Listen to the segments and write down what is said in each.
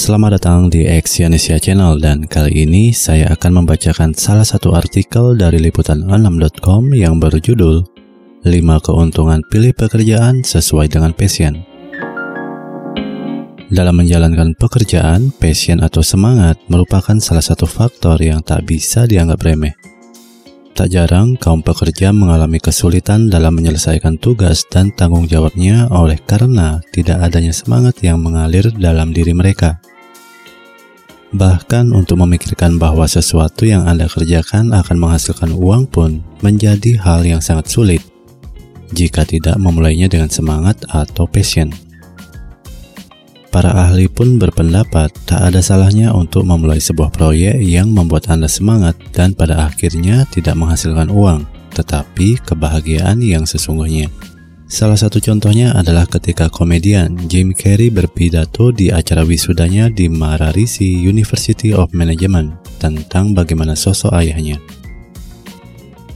Selamat datang di Exyonesia Channel dan kali ini saya akan membacakan salah satu artikel dari liputan6.com yang berjudul 5 keuntungan pilih pekerjaan sesuai dengan passion. Dalam menjalankan pekerjaan, passion atau semangat merupakan salah satu faktor yang tak bisa dianggap remeh. Tak jarang kaum pekerja mengalami kesulitan dalam menyelesaikan tugas dan tanggung jawabnya oleh karena tidak adanya semangat yang mengalir dalam diri mereka. Bahkan untuk memikirkan bahwa sesuatu yang Anda kerjakan akan menghasilkan uang pun menjadi hal yang sangat sulit jika tidak memulainya dengan semangat atau passion. Para ahli pun berpendapat tak ada salahnya untuk memulai sebuah proyek yang membuat Anda semangat dan pada akhirnya tidak menghasilkan uang, tetapi kebahagiaan yang sesungguhnya. Salah satu contohnya adalah ketika komedian Jim Carrey berpidato di acara wisudanya di Mararisi University of Management tentang bagaimana sosok ayahnya.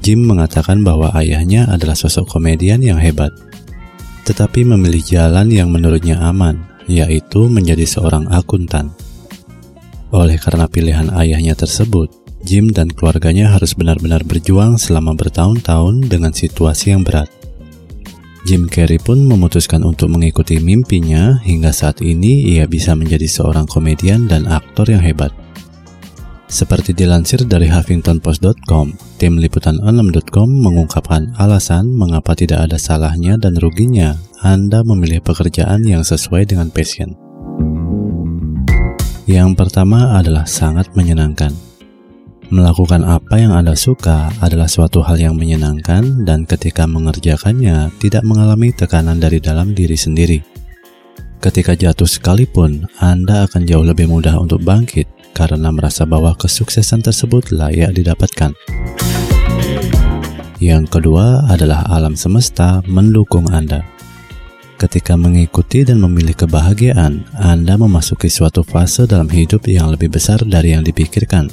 Jim mengatakan bahwa ayahnya adalah sosok komedian yang hebat, tetapi memilih jalan yang menurutnya aman, yaitu menjadi seorang akuntan. Oleh karena pilihan ayahnya tersebut, Jim dan keluarganya harus benar-benar berjuang selama bertahun-tahun dengan situasi yang berat. Jim Carrey pun memutuskan untuk mengikuti mimpinya hingga saat ini ia bisa menjadi seorang komedian dan aktor yang hebat. Seperti dilansir dari HuffingtonPost.com, tim liputan6.com mengungkapkan alasan mengapa tidak ada salahnya dan ruginya anda memilih pekerjaan yang sesuai dengan passion. Yang pertama adalah sangat menyenangkan. Melakukan apa yang Anda suka adalah suatu hal yang menyenangkan dan ketika mengerjakannya tidak mengalami tekanan dari dalam diri sendiri. Ketika jatuh sekalipun, Anda akan jauh lebih mudah untuk bangkit karena merasa bahwa kesuksesan tersebut layak didapatkan. Yang kedua adalah alam semesta mendukung Anda. Ketika mengikuti dan memilih kebahagiaan, Anda memasuki suatu fase dalam hidup yang lebih besar dari yang dipikirkan.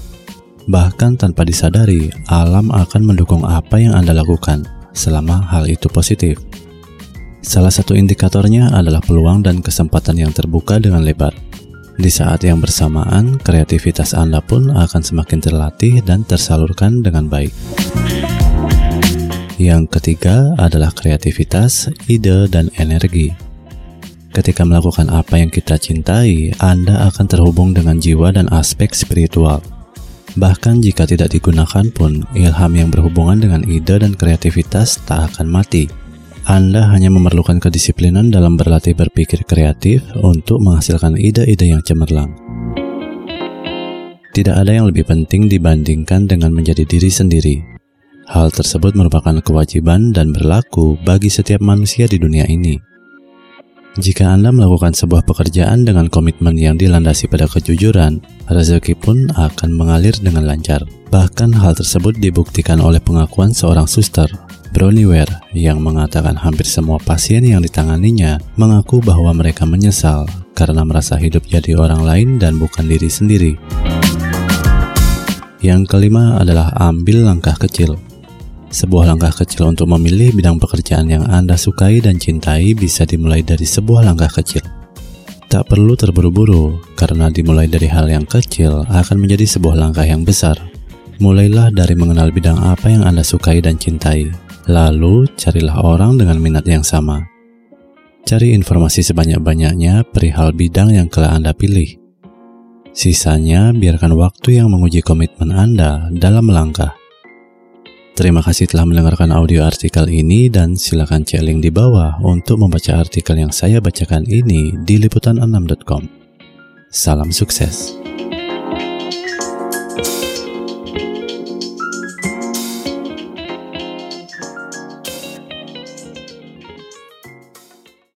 Bahkan tanpa disadari, alam akan mendukung apa yang Anda lakukan selama hal itu positif. Salah satu indikatornya adalah peluang dan kesempatan yang terbuka dengan lebar. Di saat yang bersamaan, kreativitas Anda pun akan semakin terlatih dan tersalurkan dengan baik. Yang ketiga adalah kreativitas, ide, dan energi. Ketika melakukan apa yang kita cintai, Anda akan terhubung dengan jiwa dan aspek spiritual. Bahkan jika tidak digunakan pun, ilham yang berhubungan dengan ide dan kreativitas tak akan mati. Anda hanya memerlukan kedisiplinan dalam berlatih berpikir kreatif untuk menghasilkan ide-ide yang cemerlang. Tidak ada yang lebih penting dibandingkan dengan menjadi diri sendiri, Hal tersebut merupakan kewajiban dan berlaku bagi setiap manusia di dunia ini. Jika Anda melakukan sebuah pekerjaan dengan komitmen yang dilandasi pada kejujuran, rezeki pun akan mengalir dengan lancar. Bahkan hal tersebut dibuktikan oleh pengakuan seorang suster, Brownie Ware, yang mengatakan hampir semua pasien yang ditanganinya mengaku bahwa mereka menyesal karena merasa hidup jadi orang lain dan bukan diri sendiri. Yang kelima adalah ambil langkah kecil. Sebuah langkah kecil untuk memilih bidang pekerjaan yang Anda sukai dan cintai bisa dimulai dari sebuah langkah kecil. Tak perlu terburu-buru, karena dimulai dari hal yang kecil akan menjadi sebuah langkah yang besar. Mulailah dari mengenal bidang apa yang Anda sukai dan cintai, lalu carilah orang dengan minat yang sama. Cari informasi sebanyak-banyaknya perihal bidang yang telah Anda pilih. Sisanya, biarkan waktu yang menguji komitmen Anda dalam melangkah. Terima kasih telah mendengarkan audio artikel ini dan silakan cek link di bawah untuk membaca artikel yang saya bacakan ini di liputan6.com. Salam sukses.